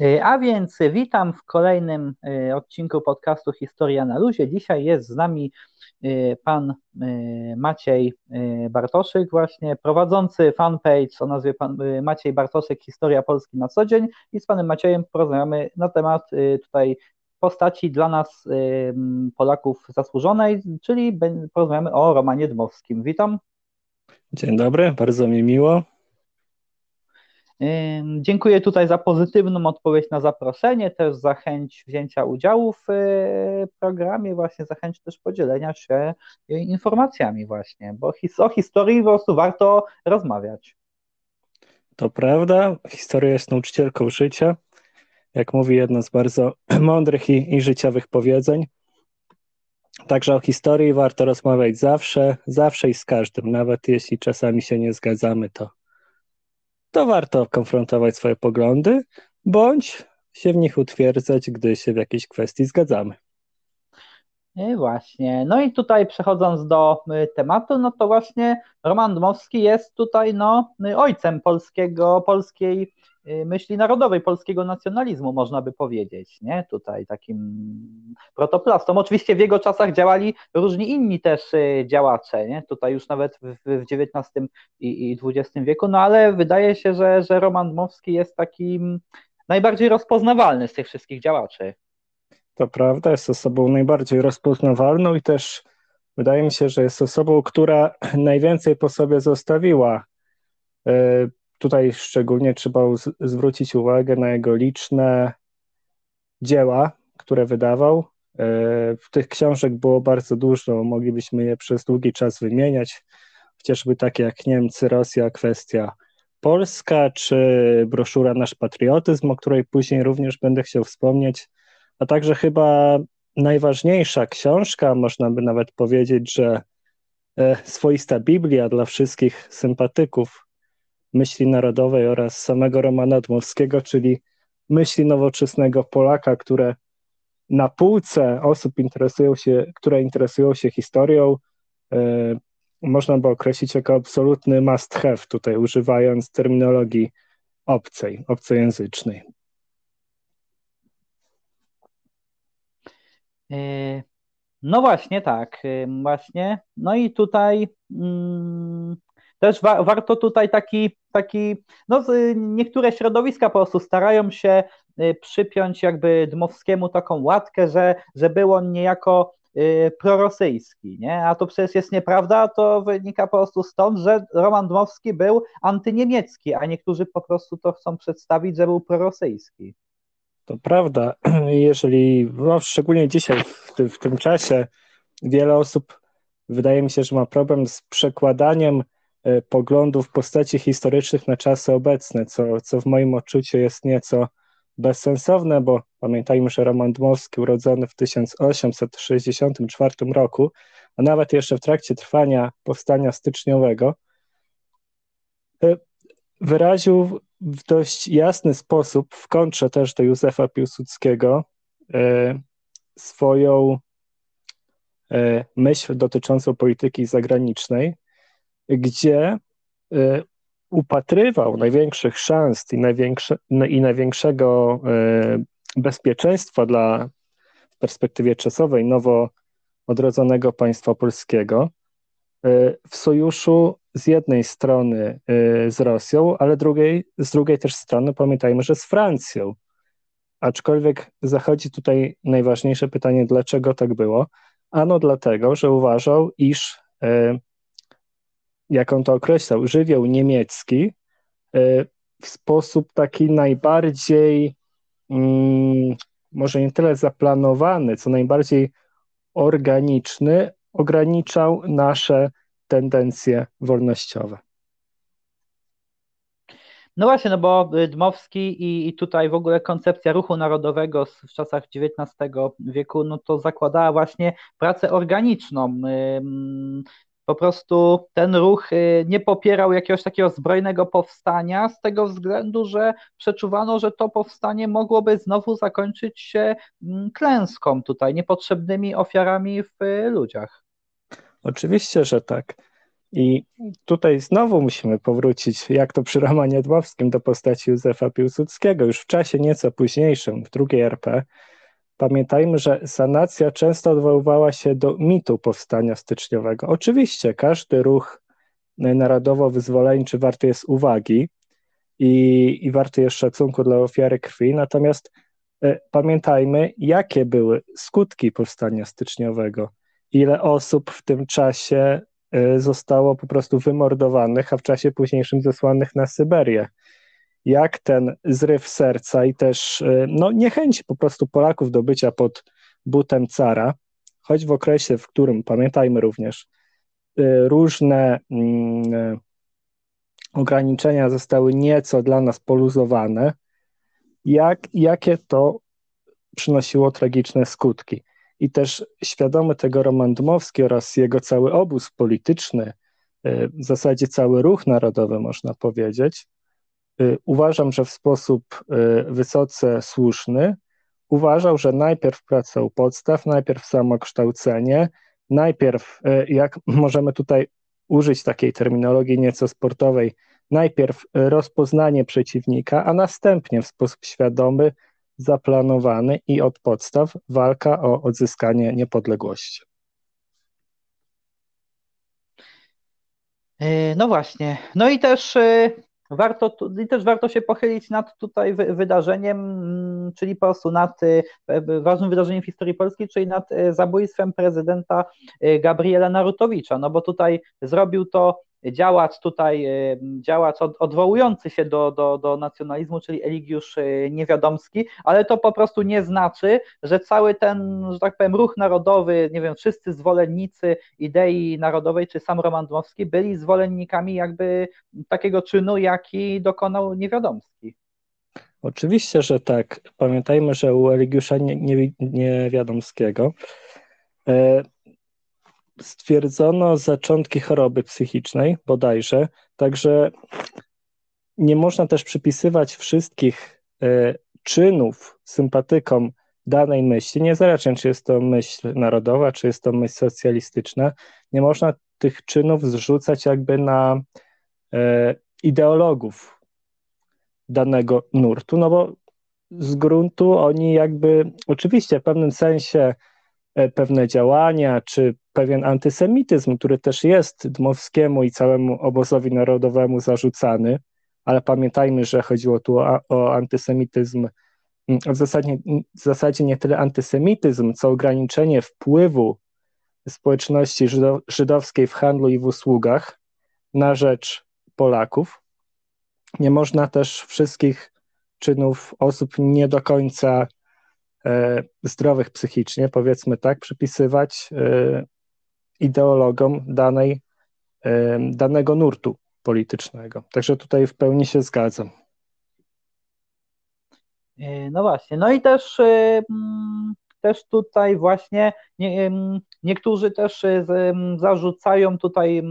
E, a więc witam w kolejnym e, odcinku podcastu Historia na Luzie. Dzisiaj jest z nami e, pan Maciej Bartoszyk, właśnie prowadzący fanpage o nazwie pan Maciej Bartoszyk Historia Polski na co dzień i z panem Maciejem porozmawiamy na temat tutaj postaci dla nas Polaków zasłużonej, czyli porozmawiamy o Romanie Dmowskim. Witam. Dzień dobry, bardzo mi miło. Dziękuję tutaj za pozytywną odpowiedź na zaproszenie, też za chęć wzięcia udziału w e, programie, właśnie za chęć też podzielenia się informacjami właśnie, bo o historii po prostu warto rozmawiać. To prawda, historia jest nauczycielką życia, jak mówi jedno z bardzo mądrych i, i życiowych powiedzeń. Także o historii warto rozmawiać zawsze, zawsze i z każdym, nawet jeśli czasami się nie zgadzamy, to to warto konfrontować swoje poglądy, bądź się w nich utwierdzać, gdy się w jakiejś kwestii zgadzamy. I właśnie. No i tutaj przechodząc do y, tematu, no to właśnie Roman Dmowski jest tutaj no, ojcem polskiego, polskiej Y, myśli narodowej, polskiego nacjonalizmu, można by powiedzieć, nie? Tutaj takim protoplastom. Oczywiście w jego czasach działali różni inni też y, działacze, nie? Tutaj już nawet w, w XIX i, i XX wieku, no ale wydaje się, że, że Roman Dmowski jest takim najbardziej rozpoznawalny z tych wszystkich działaczy. To prawda, jest osobą najbardziej rozpoznawalną i też wydaje mi się, że jest osobą, która najwięcej po sobie zostawiła y, Tutaj szczególnie trzeba zwrócić uwagę na jego liczne dzieła, które wydawał. E, tych książek było bardzo dużo, moglibyśmy je przez długi czas wymieniać, chociażby takie jak Niemcy, Rosja, kwestia Polska, czy broszura Nasz Patriotyzm, o której później również będę chciał wspomnieć, a także chyba najważniejsza książka, można by nawet powiedzieć, że e, swoista Biblia dla wszystkich sympatyków myśli narodowej oraz samego Romana Dmowskiego, czyli myśli nowoczesnego Polaka, które na półce osób interesują się, które interesują się historią, e, można by określić jako absolutny must have, tutaj używając terminologii obcej, obcojęzycznej. E, no właśnie, tak, e, właśnie. No i tutaj mm, też wa warto tutaj taki, taki, no niektóre środowiska po prostu starają się y, przypiąć jakby Dmowskiemu taką łatkę, że, że był on niejako y, prorosyjski, nie? A to przecież jest nieprawda, to wynika po prostu stąd, że Roman Dmowski był antyniemiecki, a niektórzy po prostu to chcą przedstawić, że był prorosyjski. To prawda. Jeżeli, no szczególnie dzisiaj, w tym, w tym czasie, wiele osób wydaje mi się, że ma problem z przekładaniem poglądów postaci historycznych na czasy obecne, co, co w moim odczuciu jest nieco bezsensowne, bo pamiętajmy, że Roman Dmowski, urodzony w 1864 roku, a nawet jeszcze w trakcie trwania powstania styczniowego, e, wyraził w dość jasny sposób, w kontrze też do Józefa Piłsudskiego, e, swoją myśl dotyczącą polityki zagranicznej, gdzie y, upatrywał największych szans i, największe, i największego y, bezpieczeństwa dla w perspektywie czasowej nowo odrodzonego państwa polskiego y, w sojuszu z jednej strony z Rosją, ale drugiej, z drugiej też strony pamiętajmy, że z Francją. Aczkolwiek zachodzi tutaj najważniejsze pytanie, dlaczego tak było? Ano dlatego, że uważał, iż jak on to określał, żywioł niemiecki e, w sposób taki najbardziej, mm, może nie tyle zaplanowany, co najbardziej organiczny, ograniczał nasze tendencje wolnościowe. No właśnie, no bo Dmowski i, i, tutaj w ogóle koncepcja ruchu narodowego w czasach XIX wieku, no to zakładała właśnie pracę organiczną po prostu ten ruch y, nie popierał jakiegoś takiego zbrojnego powstania z tego względu, że przeczuwano, że to powstanie mogłoby znowu zakończyć się mm, klęską tutaj, niepotrzebnymi ofiarami w ludziach. Oczywiście, że tak. I tutaj znowu musimy powrócić, jak to przy Romanie Dmowskim, do postaci Józefa Piłsudskiego, już w czasie nieco późniejszym, w drugiej RP. Pamiętajmy, że sanacja często odwoływała się do mitu powstania styczniowego. Oczywiście każdy ruch narodowo-wyzwoleńczy warty jest uwagi i, i warty jest szacunku dla ofiary krwi, natomiast e, pamiętajmy, jakie były skutki powstania styczniowego, ile osób w tym czasie e, zostało po prostu wymordowanych, a w czasie późniejszym zesłanych na Syberię. Jak ten zryw serca i też e, no, niechęć po prostu Polaków do bycia pod butem cara, choć w okresie, w którym, pamiętajmy również, Y, różne mm, y, ograniczenia zostały nieco dla nas poluzowane, jak, jakie to przynosiło tragiczne skutki. I też świadomy tego Roman Dmowski oraz jego cały obóz polityczny, y, w zasadzie cały ruch narodowy, można powiedzieć, uważam, że w sposób wysoce słuszny uważał, że najpierw praca u podstaw, najpierw samokształcenie, najpierw, e, jak możemy tutaj użyć takiej terminologii nieco sportowej, najpierw rozpoznanie przeciwnika, a następnie w sposób świadomy, zaplanowany i od podstaw walka o odzyskanie niepodległości. No właśnie. No i też Warto, I też warto się pochylić nad tutaj wydarzeniem, mm, czyli po prostu nad y, ważnym wydarzeniem w historii polskiej, czyli nad y, zabójstwem prezydenta y, Gabriela Narutowicza, no bo tutaj zrobił to działacz tutaj, y, działacz odwołujący się do, do, do nacjonalizmu, czyli Eligiusz y, Niewiadomski, ale to po prostu nie znaczy, że cały ten, że tak powiem, ruch narodowy, nie wiem, wszyscy zwolennicy idei narodowej, czy sam Roman Dmowski byli zwolennikami jakby takiego czynu, jaki dokonał Niewiadomski. Oczywiście, że tak. Pamiętajmy, że u Eligiusza Niewiadomskiego e, stwierdzono zaczątki choroby psychicznej bodajże, także nie można też przypisywać wszystkich e, czynów sympatykom danej myśli, niezależnie czy jest to myśl narodowa, czy jest to myśl socjalistyczna, nie można tych czynów zrzucać jakby na e, ideologów danego nurtu, no bo z gruntu oni jakby, oczywiście w pewnym sensie E, pewne działania, czy pewien antysemityzm, który też jest Dmowskiemu i całemu obozowi narodowemu zarzucany, ale pamiętajmy, że chodziło tu o, o antysemityzm, mm, w zasadzie, w zasadzie nie tyle antysemityzm, co ograniczenie wpływu społeczności żydowskiej w handlu i w usługach na rzecz Polaków. Nie można też wszystkich czynów osób nie do końca E, zdrowych psychicznie, powiedzmy tak, przypisywać e, ideologom danej, e, danego nurtu politycznego. Także tutaj w pełni się zgadzam. No właśnie, no i też mm, też tutaj właśnie nie, niektórzy też y, zarzucają tutaj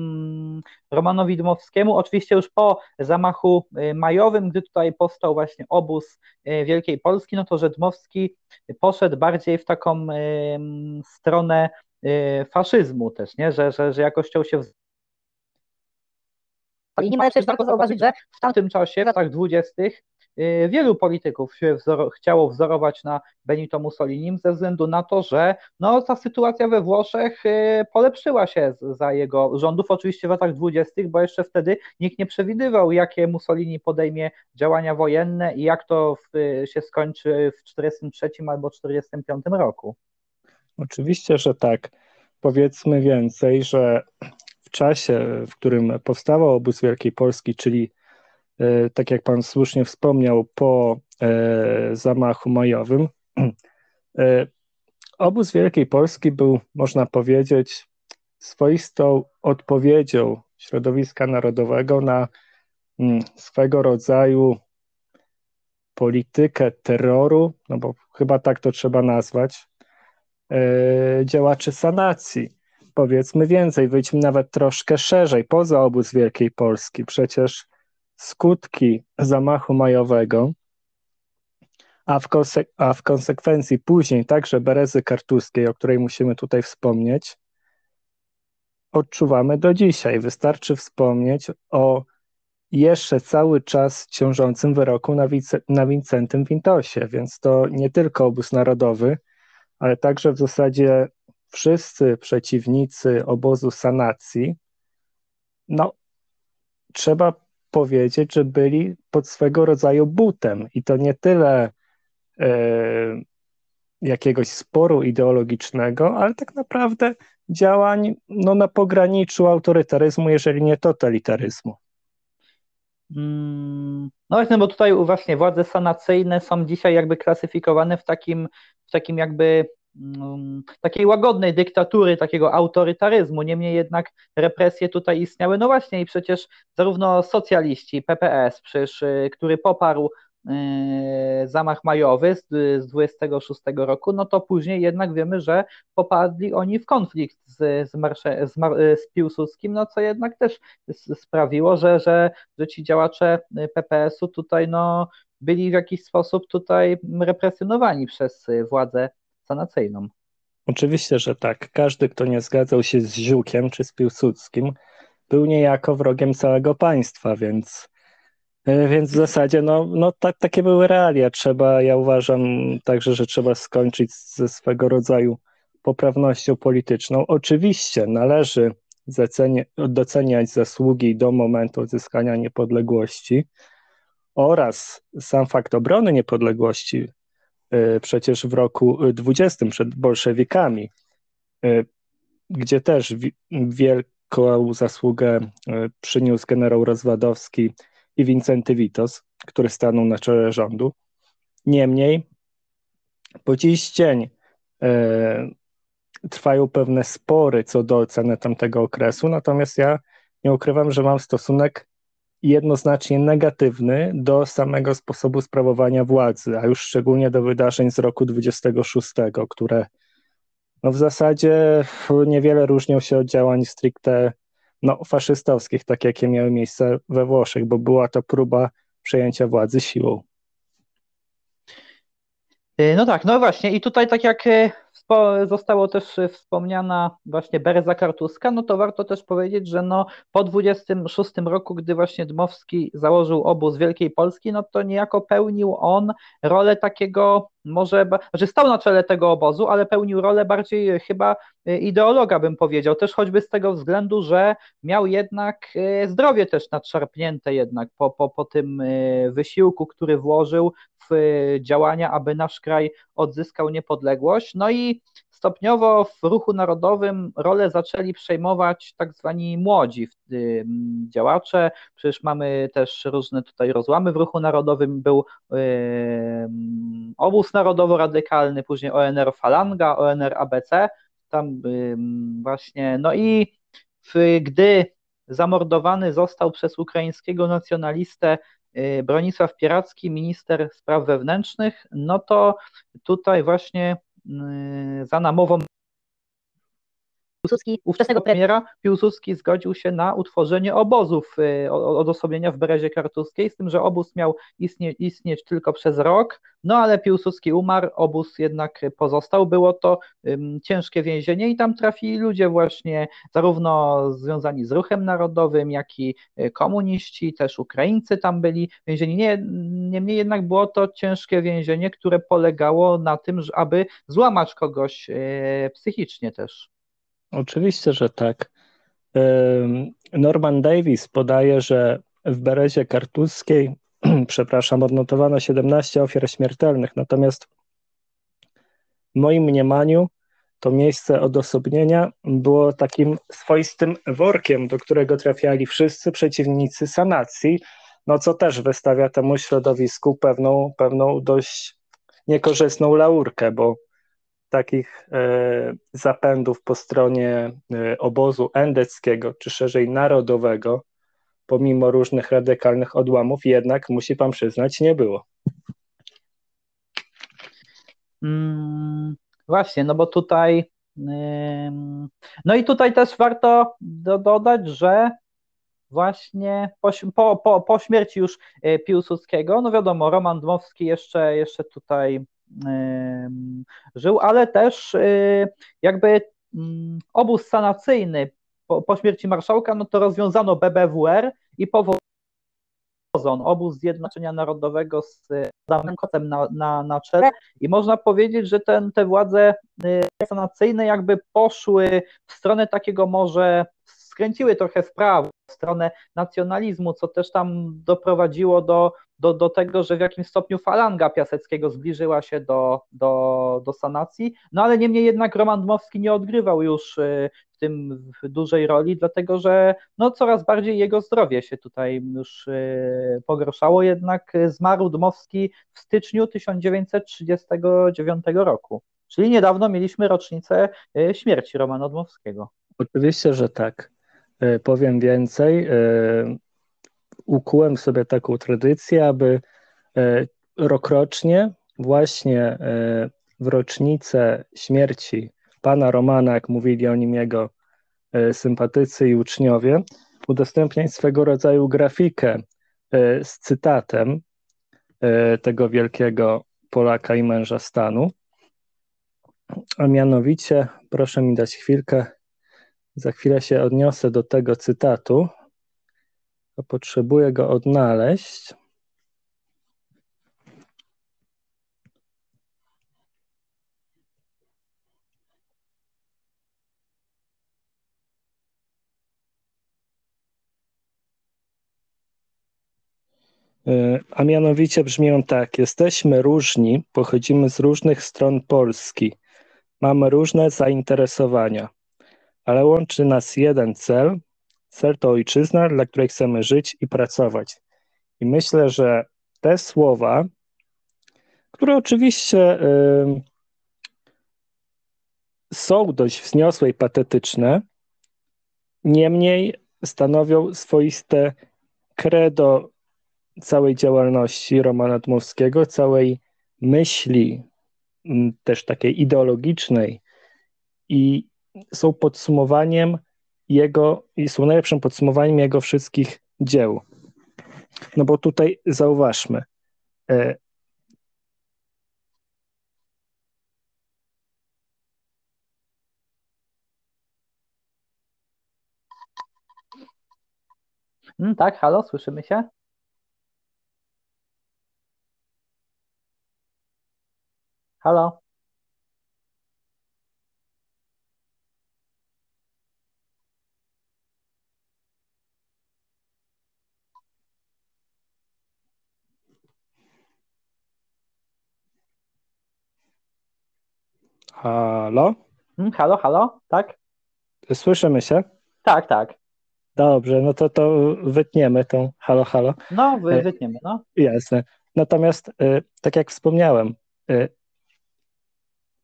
Romanowi Dmowskiemu, oczywiście już po zamachu majowym, gdy tutaj powstał właśnie obóz Wielkiej Polski, no to że Dmowski poszedł bardziej w taką stronę faszyzmu też, nie? Że, że, że jakoś chciał się i ale też warto zauważyć, że w tamtym czasie, w latach dwudziestych, Y, wielu polityków się wzoro, chciało wzorować na Benito Mussolinim ze względu na to, że no, ta sytuacja we Włoszech y, polepszyła się za jego rządów, oczywiście w latach dwudziestych, bo jeszcze wtedy nikt nie przewidywał, jakie Mussolini podejmie działania wojenne i jak to w, się skończy w 1943 albo 1945 roku. Oczywiście, że tak. Powiedzmy więcej, że w czasie, w którym powstawał obóz Wielkiej Polski, czyli E, tak jak Pan słusznie wspomniał, po e, zamachu majowym. E, obóz Wielkiej Polski był, można powiedzieć, swoistą odpowiedzią środowiska narodowego na mm, swego rodzaju politykę terroru, no bo chyba tak to trzeba nazwać, działaczy sanacji. Powiedzmy więcej, wyjdźmy nawet troszkę szerzej, poza obóz Wielkiej Polski. Przecież skutki zamachu majowego, a w, a w konsekwencji później także Berezy Kartuskiej, o której musimy tutaj wspomnieć, odczuwamy do dzisiaj. Wystarczy wspomnieć o jeszcze cały czas ciążącym wyroku na, na Wincentym Wintosie, więc to nie tylko obóz narodowy, ale także w zasadzie wszyscy przeciwnicy obozu sanacji, no trzeba powiedzieć, że byli pod swego rodzaju butem i to nie tyle e, jakiegoś sporu ideologicznego, ale tak naprawdę działań no, na pograniczu autorytaryzmu, jeżeli nie totalitaryzmu. Mm, no właśnie, bo tutaj właśnie władze sanacyjne są dzisiaj jakby klasyfikowane w takim, takim jakby mm, takiej łagodnej dyktatury, takiego autorytaryzmu. Niemniej jednak represje tutaj istniały. No właśnie, i przecież zarówno socjaliści, PPS, przecież, y, który poparł Yy, zamach majowy z, z 26 roku, no to później jednak wiemy, że popadli oni w konflikt z, z, Marsze, z, Mar, z Piłsudskim, no co jednak też sprawiło, że, że, że ci działacze PPS-u tutaj no, byli w jakiś sposób tutaj represjonowani przez władzę sanacyjną. Oczywiście, że tak. Każdy, kto nie zgadzał się z Ziukiem czy z Piłsudskim, był niejako wrogiem całego państwa, więc E, więc w zasadzie no, no tak, takie były realia. Trzeba, ja uważam także, że trzeba skończyć ze swego rodzaju poprawnością polityczną. Oczywiście należy doceniać zasługi do momentu odzyskania niepodległości oraz sam fakt obrony niepodległości e, przecież w roku 20 przed bolszewikami, e, gdzie też wielką zasługę przyniósł generał Rozwadowski i Wincenty Witos, który stanął na czele rządu. Niemniej po dziś dzień e, trwają pewne spory co do oceny tamtego okresu, natomiast ja nie ukrywam, że mam stosunek jednoznacznie negatywny do samego sposobu sprawowania władzy, a już szczególnie do wydarzeń z roku 26, które no w zasadzie niewiele różnią się od działań stricte no, faszystowskich, tak jakie miały miejsce we Włoszech, bo była to próba przejęcia władzy siłą. Y, no tak, no właśnie i tutaj tak jak y, zostało też wspomniana właśnie Bereza Kartuska, no to warto też powiedzieć, że no po 26 roku, gdy właśnie Dmowski założył obóz Wielkiej Polski, no to niejako pełnił on rolę takiego może, znaczy stał na czele tego obozu, ale pełnił rolę bardziej chyba y, ideologa, bym powiedział, też choćby z tego względu, że miał jednak zdrowie też nadszarpnięte jednak po, po, po tym wysiłku, który włożył w działania, aby nasz kraj odzyskał niepodległość. No i stopniowo w ruchu narodowym rolę zaczęli przejmować tak zwani młodzi działacze. Przecież mamy też różne tutaj rozłamy w ruchu narodowym. Był obóz narodowo-radykalny, później ONR Falanga, ONR ABC. Tam właśnie, no i gdy zamordowany został przez ukraińskiego nacjonalistę Y, Bronisław Pieracki, minister spraw wewnętrznych, no to tutaj właśnie za namową Piłsudski, ówczesnego premiera, Piłsudski zgodził się na utworzenie obozów y, odosobnienia w Berezie Kartuskiej, z tym, że obóz miał istnie, istnieć tylko przez rok, no ale Piłsudski umarł, obóz jednak pozostał. Było to um, ciężkie więzienie i tam trafili ludzie właśnie zarówno związani z ruchem narodowym, jak i y, komuniści, też Ukraińcy tam byli więzieni. Nie, niemniej jednak było to ciężkie więzienie, które polegało na tym, aby złamać kogoś y, psychicznie też. Oczywiście, że tak. Norman Davis podaje, że w Berezie Kartuskiej, przepraszam, odnotowano 17 ofiar śmiertelnych, natomiast w moim mniemaniu to miejsce odosobnienia było takim swoistym workiem, do którego trafiali wszyscy przeciwnicy sanacji, no co też wystawia temu środowisku pewną, pewną dość niekorzystną laurkę, bo takich e, zapędów po stronie e, obozu endeckiego, czy szerzej narodowego, pomimo różnych radykalnych odłamów, jednak musi pan przyznać, nie było. Mm, właśnie, no bo tutaj. no i tutaj też warto do, dodać, że właśnie po, po, po, po śmierci już e, Piłsudskiego, no wiadomo, Roman Dmowski jeszcze, jeszcze tutaj żył, ale też y, jakby mm, obóz sanacyjny po, po śmierci marszałka, no to rozwiązano BBWR i powołano obóz Zjednoczenia Narodowego z Adamem Kotem na, na, na czele. I można powiedzieć, że ten, te władze sanacyjne jakby poszły w stronę takiego może skręciły trochę w prawo, w stronę nacjonalizmu, co też tam doprowadziło do, do, do tego, że w jakimś stopniu falanga Piaseckiego zbliżyła się do, do, do sanacji, no ale niemniej jednak Roman Dmowski nie odgrywał już y, w tym dużej roli, dlatego że no, coraz bardziej jego zdrowie się tutaj już y, pogorszało, jednak zmarł Dmowski w styczniu 1939 roku. Czyli niedawno mieliśmy rocznicę y, śmierci Romana Dmowskiego. Oczywiście, że tak. Powiem więcej. E, ukułem sobie taką tradycję, aby e, rokrocznie, właśnie w rocznicę śmierci pana Romana, jak mówili o nim jego sympatycy i uczniowie, udostępniać swego rodzaju grafikę z cytatem tego wielkiego Polaka i męża stanu. A mianowicie, proszę mi dać chwilkę, za chwilę się odniosę do tego cytatu, to potrzebuję go odnaleźć. E, a mianowicie brzmią tak: Jesteśmy różni, pochodzimy z różnych stron Polski, mamy różne zainteresowania ale łączy nas jeden cel. Cel to ojczyzna, dla której chcemy żyć i pracować. I myślę, że te słowa, które oczywiście są dość wzniosłe i patetyczne, niemniej stanowią swoiste credo całej działalności Romana Dmowskiego, całej myśli, też takiej ideologicznej i są podsumowaniem jego i są najlepszym podsumowaniem jego wszystkich dzieł. No bo tutaj zauważmy, e, Mm, tak, halo, słyszymy się? Halo? Halo? Hmm, halo, halo, tak? Słyszymy się? Tak, tak. Dobrze, no to to wytniemy tą halo, halo. No, wy, wytniemy, no. Jasne. Natomiast, y, tak jak wspomniałem, y,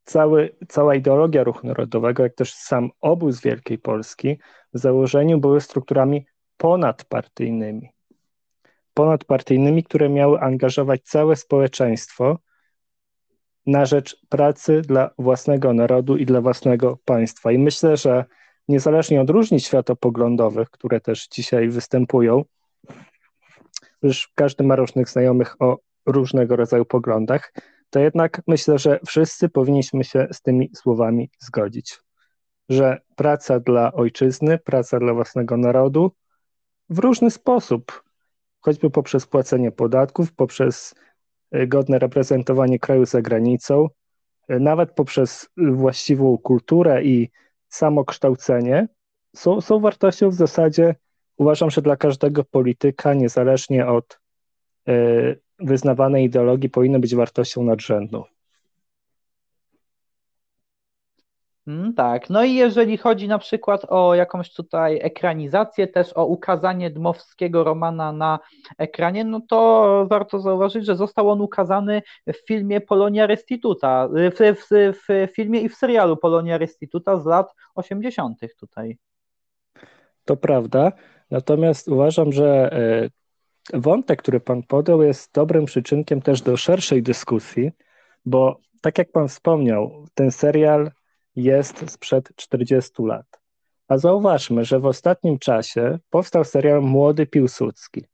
cały, cała ideologia ruchu narodowego, jak też sam obóz Wielkiej Polski w założeniu były strukturami ponadpartyjnymi. Ponadpartyjnymi, które miały angażować całe społeczeństwo na rzecz pracy dla własnego narodu i dla własnego państwa. I myślę, że niezależnie od różnic światopoglądowych, które też dzisiaj występują, już każdy ma różnych znajomych o różnego rodzaju poglądach, to jednak myślę, że wszyscy powinniśmy się z tymi słowami zgodzić, że praca dla ojczyzny, praca dla własnego narodu w różny sposób, choćby poprzez płacenie podatków, poprzez godne reprezentowanie kraju za granicą, e, nawet poprzez właściwą kulturę i samokształcenie, są, są wartością w zasadzie, uważam, że dla każdego polityka, niezależnie od e, wyznawanej ideologii, powinny być wartością nadrzędną. Mm, tak, no i jeżeli chodzi na przykład o jakąś tutaj ekranizację, też o ukazanie Dmowskiego romana na ekranie, no to warto zauważyć, że został on ukazany w filmie Polonia Restituta, w, w, w filmie i w serialu Polonia Restituta z lat 80. tutaj. To prawda, natomiast uważam, że e, wątek, który Pan podał, jest dobrym przyczynkiem też do szerszej dyskusji, bo tak jak Pan wspomniał, ten serial jest sprzed 40 lat. A zauważmy, że w ostatnim czasie powstał serial Młody Piłsudski.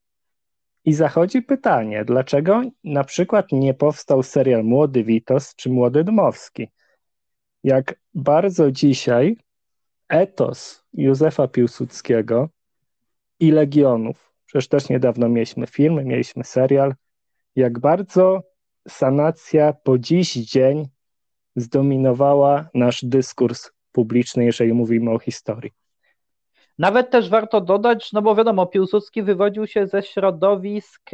I zachodzi pytanie, dlaczego na przykład nie powstał serial Młody Witos czy Młody Dmowski? Jak bardzo dzisiaj etos Józefa Piłsudskiego i Legionów, przecież też niedawno mieliśmy film, mieliśmy serial, jak bardzo sanacja po dziś dzień zdominowała nasz dyskurs publiczny, jeżeli mówimy o historii. Nawet też warto dodać, no bo wiadomo, Piłsudski wywodził się ze środowisk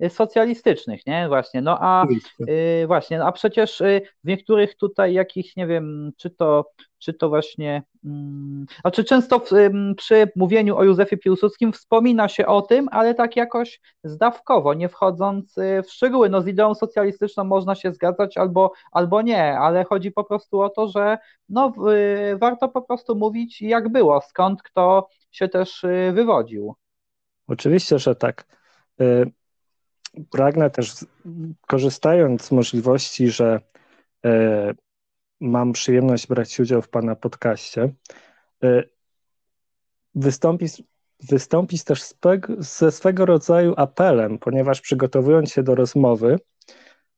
yy, socjalistycznych, nie? Właśnie, no a yy, właśnie, no a przecież yy, w niektórych tutaj jakichś, nie wiem, czy to czy to właśnie, hmm, znaczy często w, przy mówieniu o Józefie Piłsudskim wspomina się o tym, ale tak jakoś zdawkowo, nie wchodząc y, w szczegóły. No z ideą socjalistyczną można się zgadzać albo, albo nie, ale chodzi po prostu o to, że no, y, warto po prostu mówić jak było, skąd kto się też y, wywodził. Oczywiście, że tak. Pragnę też, korzystając z możliwości, że mam przyjemność brać udział w Pana podcaście, e, wystąpić, wystąpić też ze swego rodzaju apelem, ponieważ przygotowując się do rozmowy,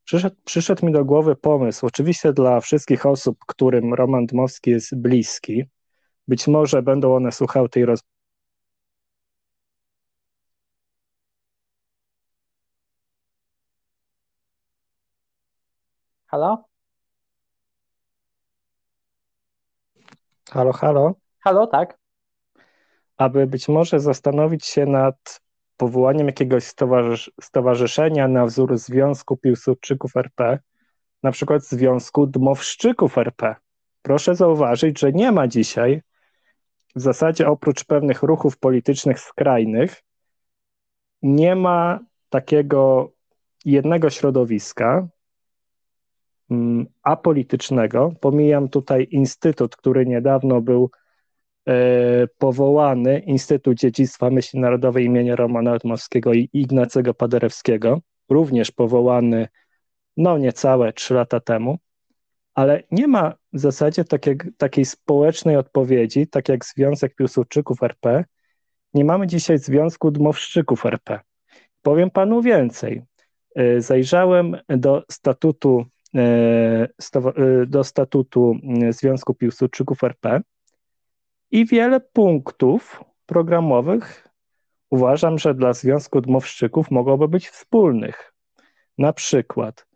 przyszedł, przyszedł mi do głowy pomysł, oczywiście dla wszystkich osób, którym Roman Dmowski jest bliski, być może będą one słuchały tej rozmowy, Halo? Halo, halo. Halo, tak. Aby być może zastanowić się nad powołaniem jakiegoś stowarzysz stowarzyszenia na wzór Związku Piłsudczyków RP, na przykład Związku Dmowszczyków RP. Proszę zauważyć, że nie ma dzisiaj w zasadzie oprócz pewnych ruchów politycznych skrajnych, nie ma takiego jednego środowiska, apolitycznego. Pomijam tutaj instytut, który niedawno był e, powołany, Instytut Dziedzictwa Myśli Narodowej imienia Romana Dmowskiego i Ignacego Paderewskiego, również powołany no niecałe trzy lata temu, ale nie ma w zasadzie takiej, takiej społecznej odpowiedzi, tak jak Związek Piłsudczyków RP, nie mamy dzisiaj Związku Dmowszczyków RP. Powiem panu więcej. E, zajrzałem do statutu do statutu e, Związku Piłsudczyków RP i wiele punktów programowych uważam, że dla Związku Dmowszczyków mogłoby być wspólnych. Na przykład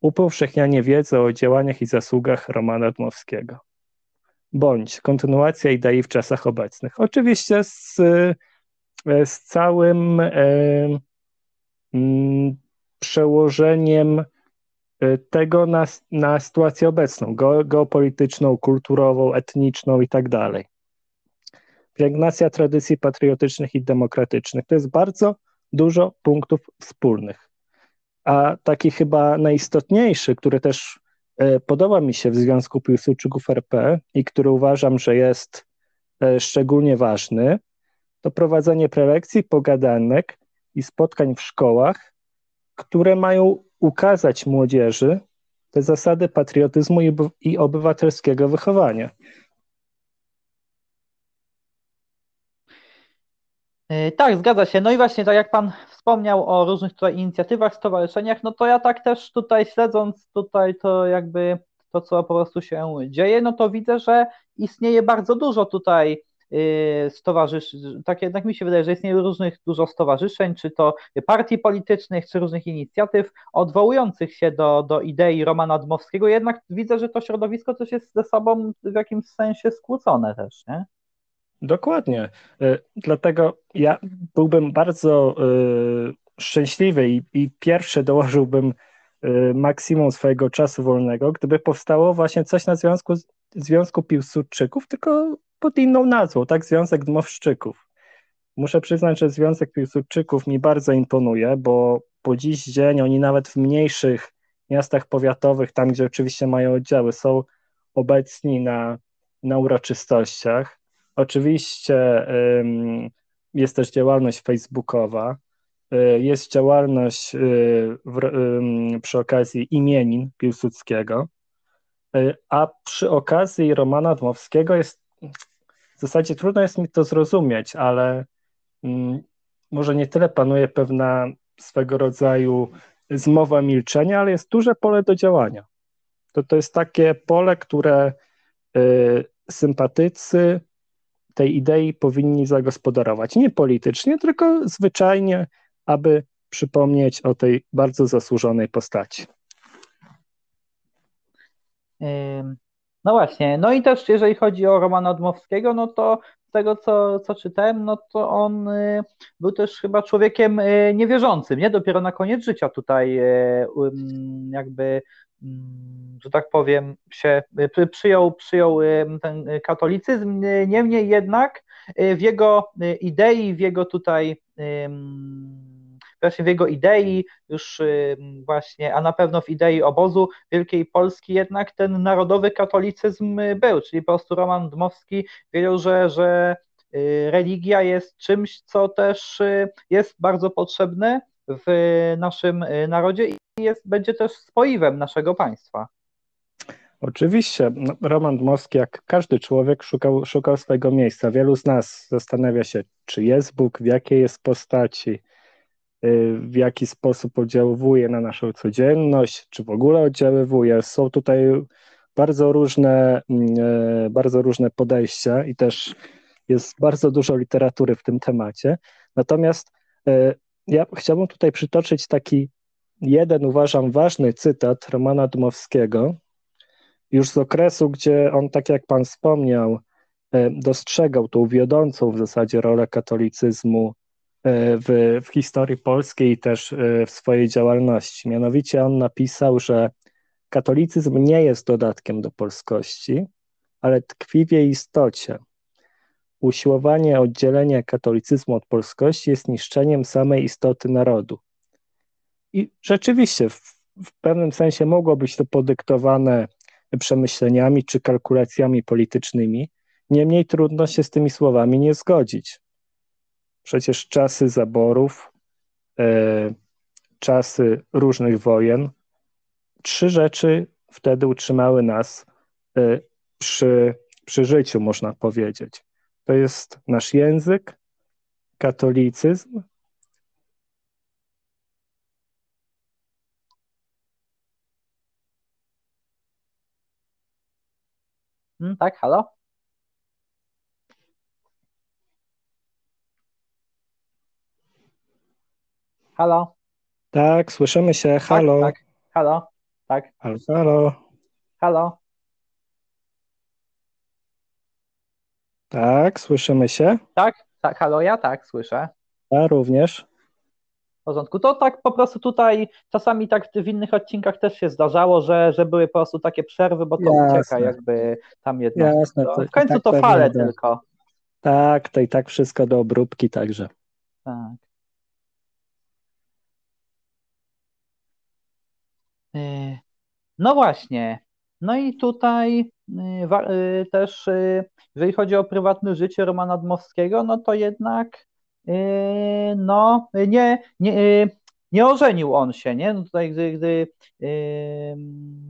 upowszechnianie wiedzy o działaniach i zasługach Romana Dmowskiego, bądź kontynuacja idei w czasach obecnych. Oczywiście z, z całym e, m, przełożeniem tego na, na sytuację obecną, geopolityczną, kulturową, etniczną i tak dalej. Pielęgnacja tradycji patriotycznych i demokratycznych. To jest bardzo dużo punktów wspólnych. A taki chyba najistotniejszy, który też y, podoba mi się w Związku Piłsudczyków RP i który uważam, że jest y, szczególnie ważny, to prowadzenie prelekcji, pogadanek i spotkań w szkołach, które mają ukazać młodzieży te zasady patriotyzmu i obywatelskiego wychowania. E, tak, zgadza się. No i właśnie tak jak Pan wspomniał o różnych tutaj inicjatywach, stowarzyszeniach, no to ja tak też tutaj śledząc tutaj to jakby to, co po prostu się dzieje, no to widzę, że istnieje bardzo dużo tutaj stowarzyszeń, tak jednak mi się wydaje, że istnieje różnych dużo stowarzyszeń, czy to partii politycznych, czy różnych inicjatyw odwołujących się do, do idei Romana Dmowskiego, jednak widzę, że to środowisko też jest ze sobą w jakimś sensie skłócone też, nie? Dokładnie. Y, dlatego ja byłbym bardzo y, szczęśliwy i, i pierwszy dołożyłbym maksimum swojego czasu wolnego, gdyby powstało właśnie coś na związku, Związku Piłsudczyków, tylko pod inną nazwą, tak? Związek Dmowszczyków. Muszę przyznać, że Związek Piłsudczyków mi bardzo imponuje, bo po dziś dzień oni nawet w mniejszych miastach powiatowych, tam gdzie oczywiście mają oddziały, są obecni na, na uroczystościach. Oczywiście ym, jest też działalność facebookowa, y, jest działalność y, w, y, przy okazji imienin Piłsudskiego, y, a przy okazji Romana Dmowskiego jest w zasadzie trudno jest mi to zrozumieć, ale mm, może nie tyle panuje pewna swego rodzaju zmowa milczenia, ale jest duże pole do działania. To, to jest takie pole, które y, sympatycy tej idei powinni zagospodarować. Nie politycznie, tylko zwyczajnie, aby przypomnieć o tej bardzo zasłużonej postaci. No właśnie, no i też jeżeli chodzi o Romana Dmowskiego, no to z tego co, co czytałem, no to on y, był też chyba człowiekiem y, niewierzącym, nie? Dopiero na koniec życia tutaj y, jakby, mm, że tak powiem, się przyjął, przyjął ten katolicyzm, niemniej jednak w jego idei, w jego tutaj właśnie w jego idei, już właśnie, a na pewno w idei obozu Wielkiej Polski jednak ten narodowy katolicyzm był, czyli po prostu Roman Dmowski wiedział, że, że y, religia jest czymś, co też y, jest bardzo potrzebne w naszym y, narodzie i jest, będzie też spoiwem naszego państwa. Oczywiście. No, Roman Dmowski, jak każdy człowiek, szukał, szukał swojego miejsca. Wielu z nas zastanawia się, czy jest Bóg, w jakiej jest postaci, Y, w jaki sposób oddziałuje na naszą codzienność, czy w ogóle oddziaływuje. Są tutaj bardzo różne, mm, e, bardzo różne podejścia i też jest bardzo dużo literatury w tym temacie. Natomiast e, ja chciałbym tutaj przytoczyć taki jeden, uważam, ważny cytat Romana Dmowskiego, już z okresu, gdzie on, tak jak pan wspomniał, e, dostrzegał tą wiodącą w zasadzie rolę katolicyzmu w, w historii polskiej też e, w swojej działalności. Mianowicie on napisał, że katolicyzm nie jest dodatkiem do polskości, ale tkwi w jej istocie. Usiłowanie oddzielenia katolicyzmu od polskości jest niszczeniem samej istoty narodu. I rzeczywiście, w, w pewnym sensie mogło być to podyktowane przemyśleniami czy kalkulacjami politycznymi, niemniej trudno się z tymi słowami nie zgodzić. Przecież czasy zaborów, e, czasy różnych wojen, trzy rzeczy wtedy utrzymały nas e, przy, przy życiu, można powiedzieć. To jest nasz język, katolicyzm. Hmm, tak, halo? Halo? Tak, słyszymy się. Tak, halo. Tak, tak. Halo? Tak. Halo, halo. Halo? Tak, słyszymy się. Tak, tak, halo, ja tak, słyszę. Ja również. W porządku. To tak po prostu tutaj czasami tak w innych odcinkach też się zdarzało, że, że były po prostu takie przerwy, bo to Jasne. ucieka jakby tam jedno. Jasne, to, w końcu tak to fale tylko. Tak, to i tak wszystko do obróbki, także. Tak. Y, no właśnie. No i tutaj y, y, też, jeżeli chodzi o prywatne życie Romana Dmowskiego, no to jednak no, nie, nie, nie ożenił on się, nie? No tutaj, gdy, gdy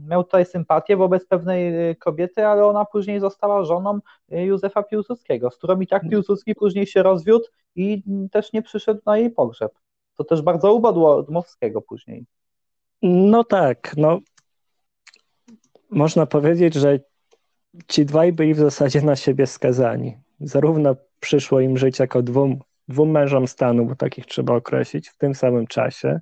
miał tutaj sympatię wobec pewnej kobiety, ale ona później została żoną Józefa Piłsudskiego, z którą i tak Piłsudski później się rozwiódł i też nie przyszedł na jej pogrzeb. To też bardzo ubodło Dmowskiego później. No tak, no można powiedzieć, że ci dwaj byli w zasadzie na siebie skazani. Zarówno przyszło im żyć jako dwóm, dwóm mężom stanu, bo takich trzeba określić, w tym samym czasie.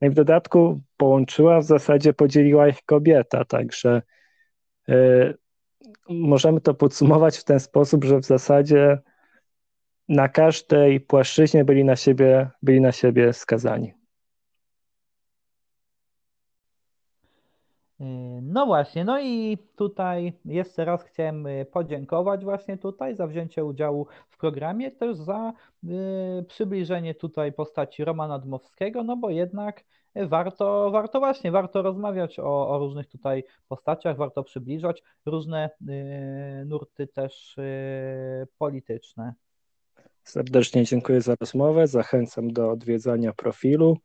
No i w dodatku połączyła, w zasadzie podzieliła ich kobieta, także yy, możemy to podsumować w ten sposób, że w zasadzie na każdej płaszczyźnie byli na siebie, byli na siebie skazani. No właśnie, no i tutaj jeszcze raz chciałem yy, podziękować właśnie tutaj za wzięcie udziału w programie, też za yy, przybliżenie tutaj postaci Romana Dmowskiego, no bo jednak warto, warto właśnie, warto rozmawiać o, o różnych tutaj postaciach, warto przybliżać różne nurty też polityczne. Serdecznie dziękuję za rozmowę, zachęcam do odwiedzania profilu.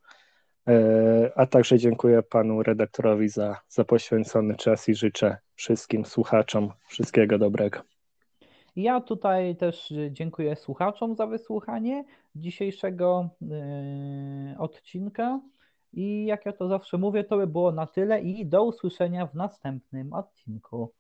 E, a także dziękuję panu redaktorowi za, za poświęcony czas i życzę wszystkim słuchaczom wszystkiego dobrego. Ja tutaj też dziękuję słuchaczom za wysłuchanie dzisiejszego e, odcinka. I jak ja to zawsze mówię, to by było na tyle i do usłyszenia w następnym odcinku.